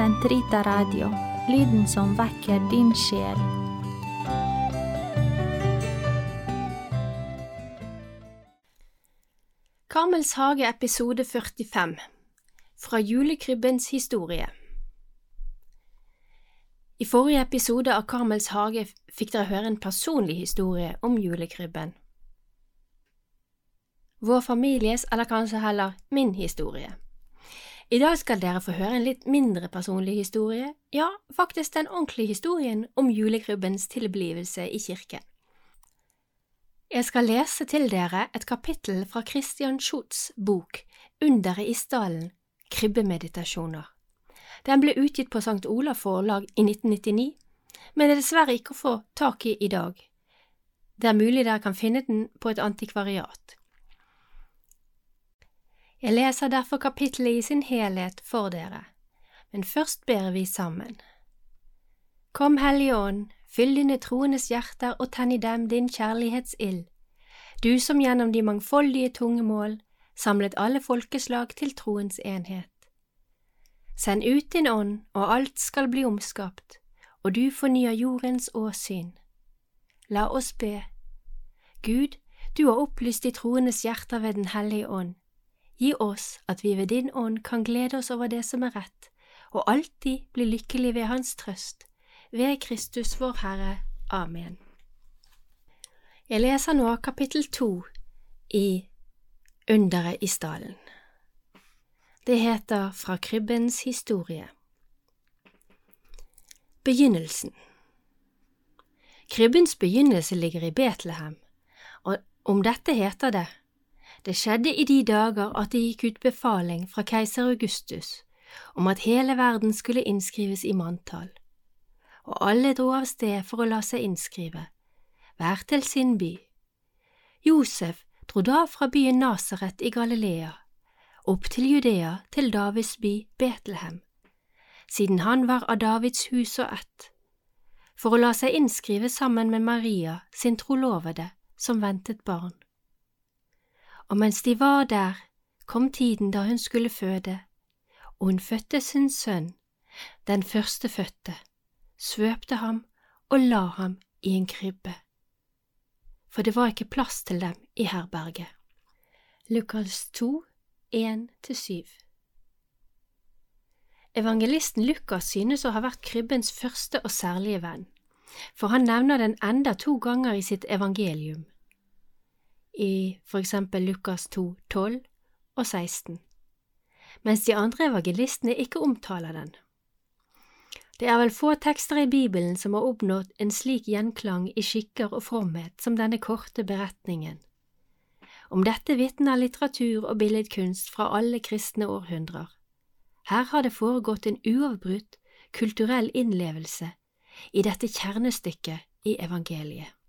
Sentrita Radio, lyden som vekker din sjel. Karmels hage episode 45 Fra julekrybbens historie I forrige episode av Karmels hage fikk dere høre en personlig historie om julekrybben. Vår families, eller kanskje heller min historie. I dag skal dere få høre en litt mindre personlig historie, ja, faktisk den ordentlige historien om julegrubbens tilblivelse i kirken. Jeg skal lese til dere et kapittel fra Christian Schutz' bok Underet i stallen, Krybbemeditasjoner. Den ble utgitt på St. Olav forlag i 1999, men er dessverre ikke å få tak i i dag. Det er mulig dere kan finne den på et antikvariat. Jeg leser derfor kapittelet i sin helhet for dere, men først ber vi sammen. Kom, Hellige Ånd, fyll dine troendes hjerter og tenn i dem din kjærlighetsild, du som gjennom de mangfoldige tungemål samlet alle folkeslag til troens enhet. Send ut din ånd, og alt skal bli omskapt, og du fornyer jordens åsyn. La oss be. Gud, du har opplyst de troendes hjerter ved Den hellige ånd. Gi oss at vi ved din ånd kan glede oss over det som er rett, og alltid bli lykkelig ved Hans trøst, ved Kristus vår Herre. Amen. Jeg leser nå kapittel to i Underet i stallen. Det heter Fra krybbens historie. Begynnelsen Krybbens begynnelse ligger i Betlehem, og om dette heter det det skjedde i de dager at det gikk ut befaling fra keiser Augustus om at hele verden skulle innskrives i manntall, og alle dro av sted for å la seg innskrive, hver til sin by. Josef dro da fra byen Nasaret i Galilea, opp til Judea, til Davids by Betlehem, siden han var av Davids hus og ett, for å la seg innskrive sammen med Maria, sin trolovede, som ventet barn og mens de var der, kom tiden da hun skulle føde, og hun fødte sin sønn, den førstefødte, svøpte ham og la ham i en krybbe, for det var ikke plass til dem i herberget. Lukas 2, 1–7 Evangelisten Lukas synes å ha vært krybbens første og særlige venn, for han nevner den enda to ganger i sitt evangelium i for eksempel Lukas 2, 12 og 16, mens de andre evangelistene ikke omtaler den. Det er vel få tekster i Bibelen som har oppnådd en slik gjenklang i skikker og fromhet som denne korte beretningen. Om dette vitner litteratur og billedkunst fra alle kristne århundrer. Her har det foregått en uavbrutt kulturell innlevelse i dette kjernestykket i evangeliet.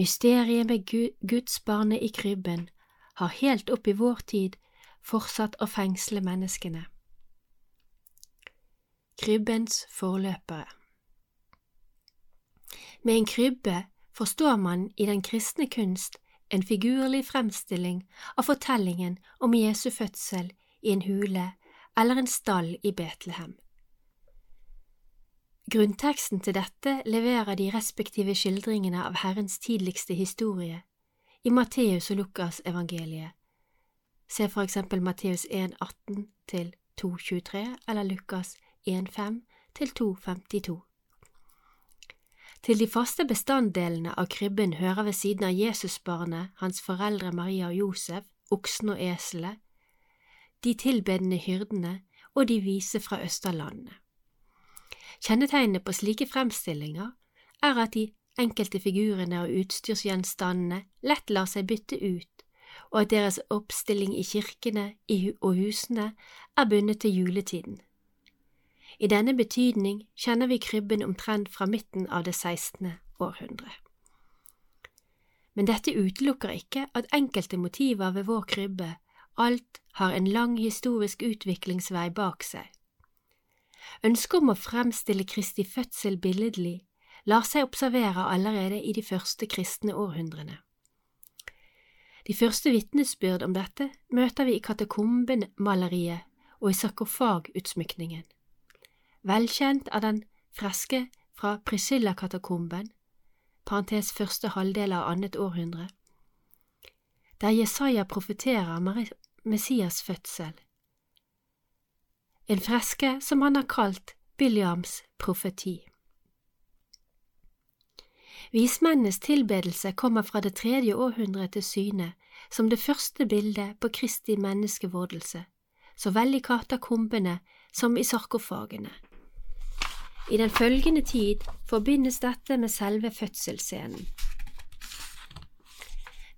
Mysteriet med gudsbarnet i krybben har helt opp i vår tid fortsatt å fengsle menneskene. Krybbens forløpere Med en krybbe forstår man i den kristne kunst en figurlig fremstilling av fortellingen om Jesu fødsel i en hule eller en stall i Betlehem. Grunnteksten til dette leverer de respektive skildringene av Herrens tidligste historie i Matteus og Lukas evangeliet. Se for eksempel Matteus 1,18 til 2,23 eller Lukas 1,5 til 2,52. Til de faste bestanddelene av krybben hører ved siden av Jesusbarnet, hans foreldre Maria og Josef, oksen og eselet, de tilbedende hyrdene og de vise fra Østerlandene. Kjennetegnene på slike fremstillinger er at de enkelte figurene og utstyrsgjenstandene lett lar seg bytte ut, og at deres oppstilling i kirkene og husene er bundet til juletiden. I denne betydning kjenner vi krybben omtrent fra midten av det 16. århundre. Men dette utelukker ikke at enkelte motiver ved vår krybbe alt har en lang historisk utviklingsvei bak seg. Ønsket om å fremstille Kristi fødsel billedlig lar seg observere allerede i de første kristne århundrene. De første vitnesbyrd om dette møter vi i katakombemaleriet og i sarkofagutsmykningen. Velkjent av den freske fra Priscilla-katakomben, parentes første halvdel av annet århundre, der Jesaja profeterer Messias fødsel. En freske som han har kalt Williams profeti. Vismennenes tilbedelse kommer fra det tredje århundret til syne som det første bildet på Kristi menneskevordelse, så vel i katakombene som i sarkofagene. I den følgende tid forbindes dette med selve fødselsscenen.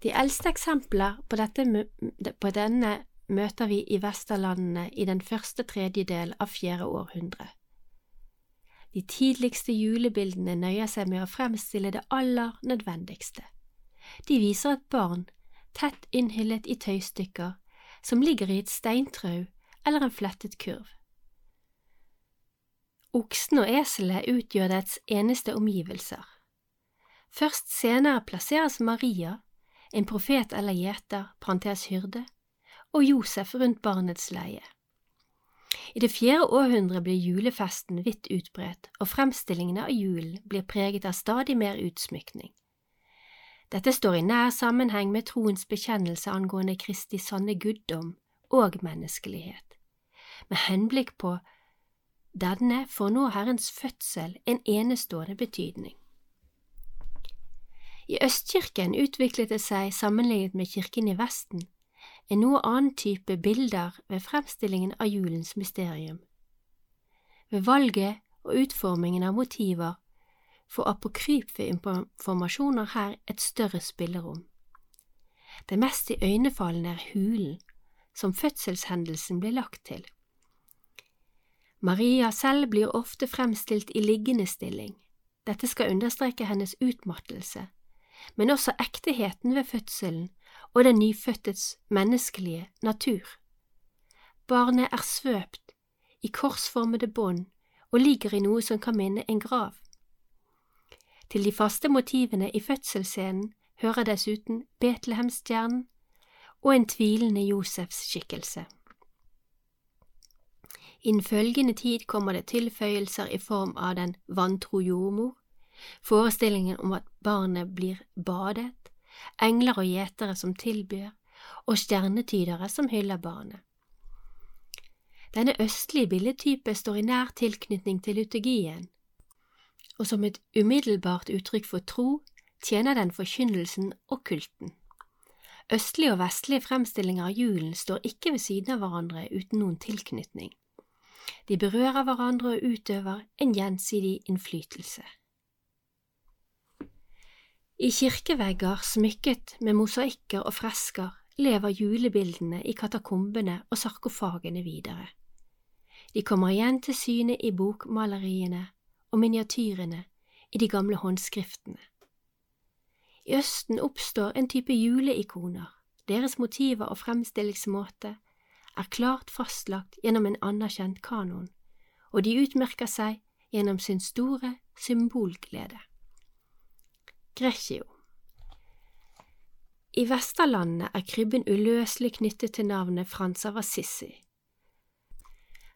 De eldste eksempler på, dette, på denne møter vi i Vesterlandene i den første tredjedel av fjerde århundre. De tidligste julebildene nøyer seg med å fremstille det aller nødvendigste. De viser et barn tett innhyllet i tøystykker som ligger i et steintrau eller en flettet kurv. Oksen og eselet utgjør dets eneste omgivelser. Først senere plasseres Maria, en profet eller gjeter, parentes hyrde, og Josef rundt barnets leie. I det fjerde århundret blir julefesten vidt utbredt, og fremstillingene av julen blir preget av stadig mer utsmykning. Dette står i nær sammenheng med troens bekjennelse angående Kristi sanne guddom og menneskelighet. Med henblikk på denne får nå Herrens fødsel en enestående betydning. I Østkirken utviklet det seg, sammenlignet med kirken i Vesten, en noe annen type bilder ved fremstillingen av julens mysterium. Ved valget og utformingen av motiver får apokryfe informasjoner her et større spillerom. Det mest iøynefallende er hulen, som fødselshendelsen ble lagt til. Maria selv blir ofte fremstilt i liggende stilling. Dette skal understreke hennes utmattelse, men også ekteheten ved fødselen og den nyfødtes menneskelige natur. Barnet er svøpt i korsformede bånd og ligger i noe som kan minne en grav. Til de faste motivene i fødselsscenen hører dessuten Betlehemstjernen og en tvilende Josefs skikkelse. Innen følgende tid kommer det tilføyelser i form av den vantro jordmor, forestillingen om at barnet blir badet, engler og gjetere som tilbyr, og stjernetydere som hyller barnet. Denne østlige billedtype står i nær tilknytning til liturgien, og som et umiddelbart uttrykk for tro tjener den forkynnelsen og kulten. Østlige og vestlige fremstillinger av julen står ikke ved siden av hverandre uten noen tilknytning. De berører hverandre og utøver en gjensidig innflytelse. I kirkevegger smykket med mosaikker og fresker lever julebildene i katakombene og sarkofagene videre. De kommer igjen til syne i bokmaleriene og miniatyrene i de gamle håndskriftene. I Østen oppstår en type juleikoner, deres motiver og fremstillingsmåte er klart fastlagt gjennom en anerkjent kanon, og de utmerker seg gjennom sin store symbolglede. Greccio I Vesterlandet er krybben uløselig knyttet til navnet Frans av Assisi.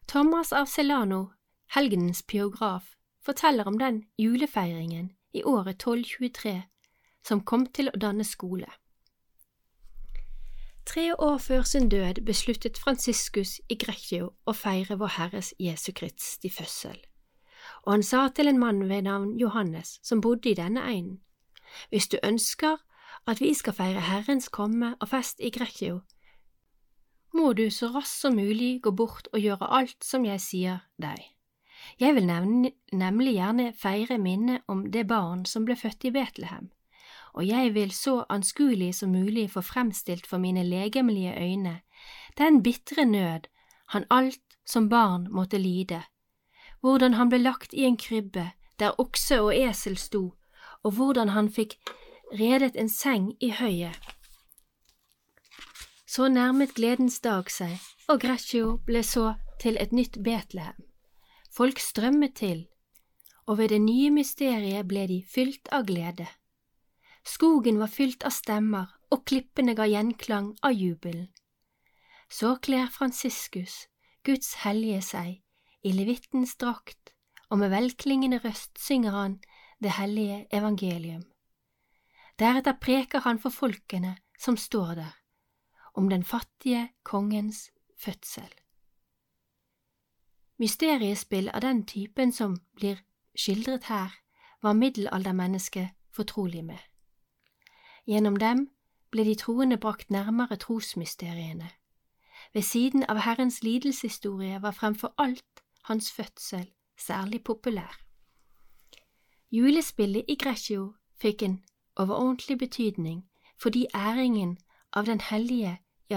Thomas av Celano, helgenens biograf, forteller om den julefeiringen i året 1223 som kom til å danne skole. Tre år før sin død besluttet Franciscus i Greccio å feire Vår Herres Jesu Kristi fødsel, og han sa til en mann ved navn Johannes som bodde i denne egnen, Hvis du ønsker at vi skal feire Herrens komme og fest i Grekio, må du så raskt som mulig gå bort og gjøre alt som jeg sier deg. Jeg vil nemlig gjerne feire minnet om det barn som ble født i Betlehem og jeg vil så anskuelig som mulig få fremstilt for mine legemlige øyne den bitre nød han alt som barn måtte lide, hvordan han ble lagt i en krybbe der okse og esel sto, og hvordan han fikk redet en seng i høyet. Så nærmet gledens dag seg, og Greccio ble så til et nytt Betlehem. Folk strømmet til, og ved det nye mysteriet ble de fylt av glede. Skogen var fylt av stemmer, og klippene ga gjenklang av jubelen. Så kler Franciscus, Guds hellige seg, i levittens drakt, og med velklingende røst synger han det hellige evangelium. Deretter preker han for folkene som står der, om den fattige kongens fødsel. Mysteriespill av den typen som blir skildret her, var middelaldermennesket fortrolig med. Gjennom dem ble de troende brakt nærmere trosmysteriene. Ved siden av Herrens lidelseshistorie var fremfor alt hans fødsel særlig populær. Julespillet i Greccio fikk en overordentlig betydning fordi æringen av den hellige i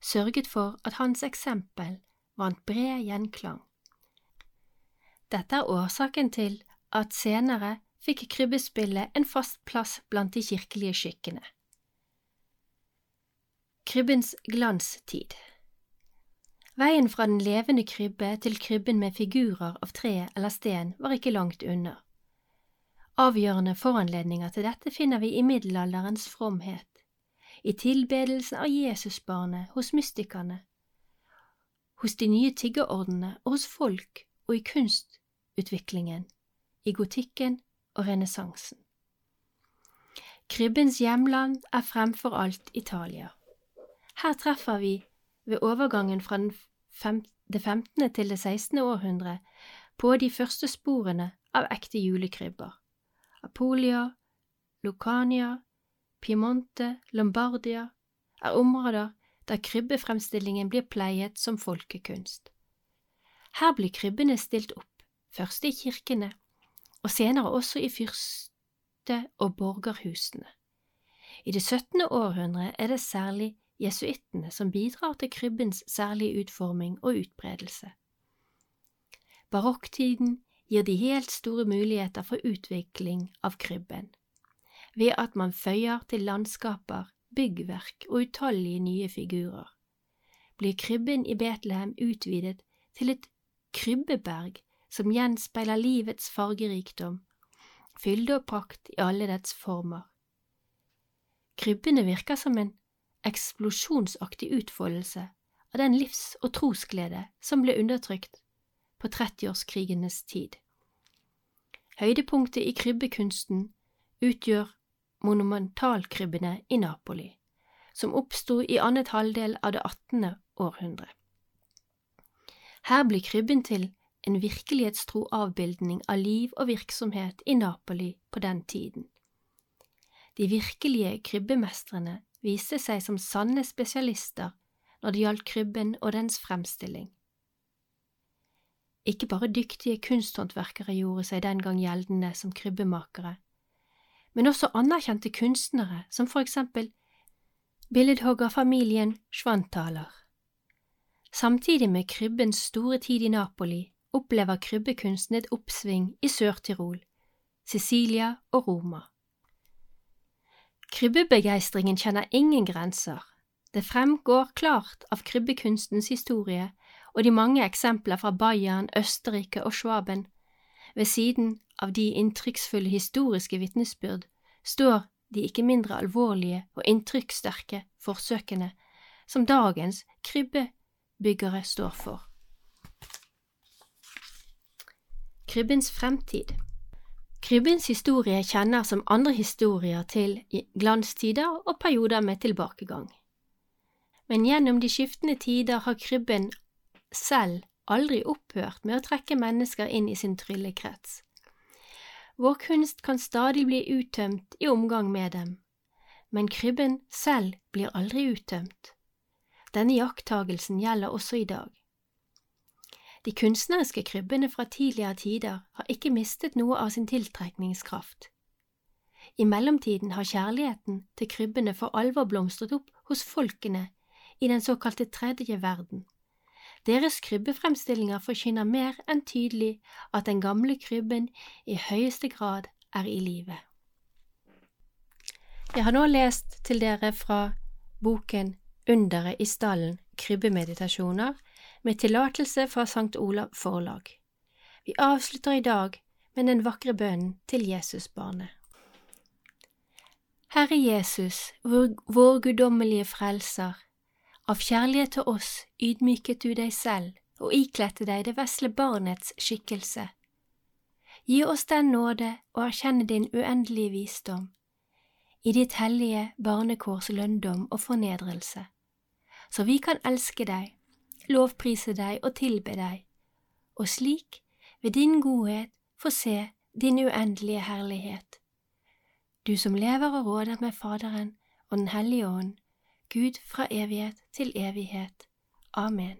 sørget for at hans eksempel vant bred gjenklang. Dette er årsaken til at senere fikk krybbespillet en fast plass blant de kirkelige skikkene. Krybbens glanstid Veien fra den levende krybbe til krybben med figurer av tre eller sten var ikke langt unna. Avgjørende foranledninger til dette finner vi i middelalderens fromhet, i tilbedelsen av Jesusbarnet hos mystikerne, hos de nye tiggerordene og hos folk og i kunstutviklingen, i gotikken og renessansen. Krybbens hjemland er fremfor alt Italia. Her treffer vi, ved overgangen fra det 15. til det 16. århundre, på de første sporene av ekte julekrybber. Apolia, Lucania, Piemonte, Lombardia er områder der krybbefremstillingen blir pleiet som folkekunst. Her blir krybbene stilt opp, først i kirkene, og senere også i fyrste- og borgerhusene. I det 17. århundre er det særlig jesuittene som bidrar til krybbens særlige utforming og utbredelse. Barokktiden gir de helt store muligheter for utvikling av krybben, ved at man føyer til landskaper, byggverk og utallige nye figurer. Blir krybben i Betlehem utvidet til et krybbeberg som gjenspeiler livets fargerikdom, fylde og prakt i alle dets former. Krybbene virker som en eksplosjonsaktig utfoldelse av den livs- og trosglede som ble undertrykt på trettiårskrigenes tid. Høydepunktet i krybbekunsten utgjør monumentalkrybbene i Napoli, som oppsto i annet halvdel av det 18. århundre. Her blir krybben til en virkelighetstro avbildning av liv og virksomhet i Napoli på den tiden. De virkelige krybbemestrene viste seg som sanne spesialister når det gjaldt krybben og dens fremstilling. Ikke bare dyktige kunsthåndverkere gjorde seg den gang gjeldende som krybbemakere, men også anerkjente kunstnere som for eksempel billedhoggerfamilien Schwanthaler. Samtidig med krybbens store tid i Napoli opplever krybbekunsten et oppsving i Sør-Tirol, Sicilia og Roma. Krybbebegeistringen kjenner ingen grenser. Det fremgår klart av krybbekunstens historie og de mange eksempler fra Bayern, Østerrike og Schwaben. Ved siden av de inntrykksfulle historiske vitnesbyrd står de ikke mindre alvorlige og inntrykkssterke forsøkene som dagens krybbebyggere står for. Krybbens fremtid Krybbens historie kjenner som andre historier til glanstider og perioder med tilbakegang. Men gjennom de skiftende tider har krybben selv aldri opphørt med å trekke mennesker inn i sin tryllekrets. Vår kunst kan stadig bli uttømt i omgang med dem, men krybben selv blir aldri uttømt. Denne jakttagelsen gjelder også i dag. De kunstneriske krybbene fra tidligere tider har ikke mistet noe av sin tiltrekningskraft. I mellomtiden har kjærligheten til krybbene for alvor blomstret opp hos folkene i den såkalte tredje verden. Deres krybbefremstillinger forkynner mer enn tydelig at den gamle krybben i høyeste grad er i live. Jeg har nå lest til dere fra boken Underet i stallen krybbemeditasjoner med tillatelse fra Sankt Olav forlag. Vi avslutter i dag med den vakre bønnen til Jesusbarnet. Herre Jesus, vår, vår guddommelige frelser, Av kjærlighet til oss ydmyket du deg selv og ikledte deg det vesle barnets skikkelse. Gi oss den nåde å erkjenne din uendelige visdom, i ditt hellige barnekårs lønndom og fornedrelse, så vi kan elske deg, lovprise deg og tilbe deg, og slik, ved din godhet, få se din uendelige herlighet. Du som lever og råder med Faderen og Den hellige ånd, Gud fra evighet til evighet. Amen.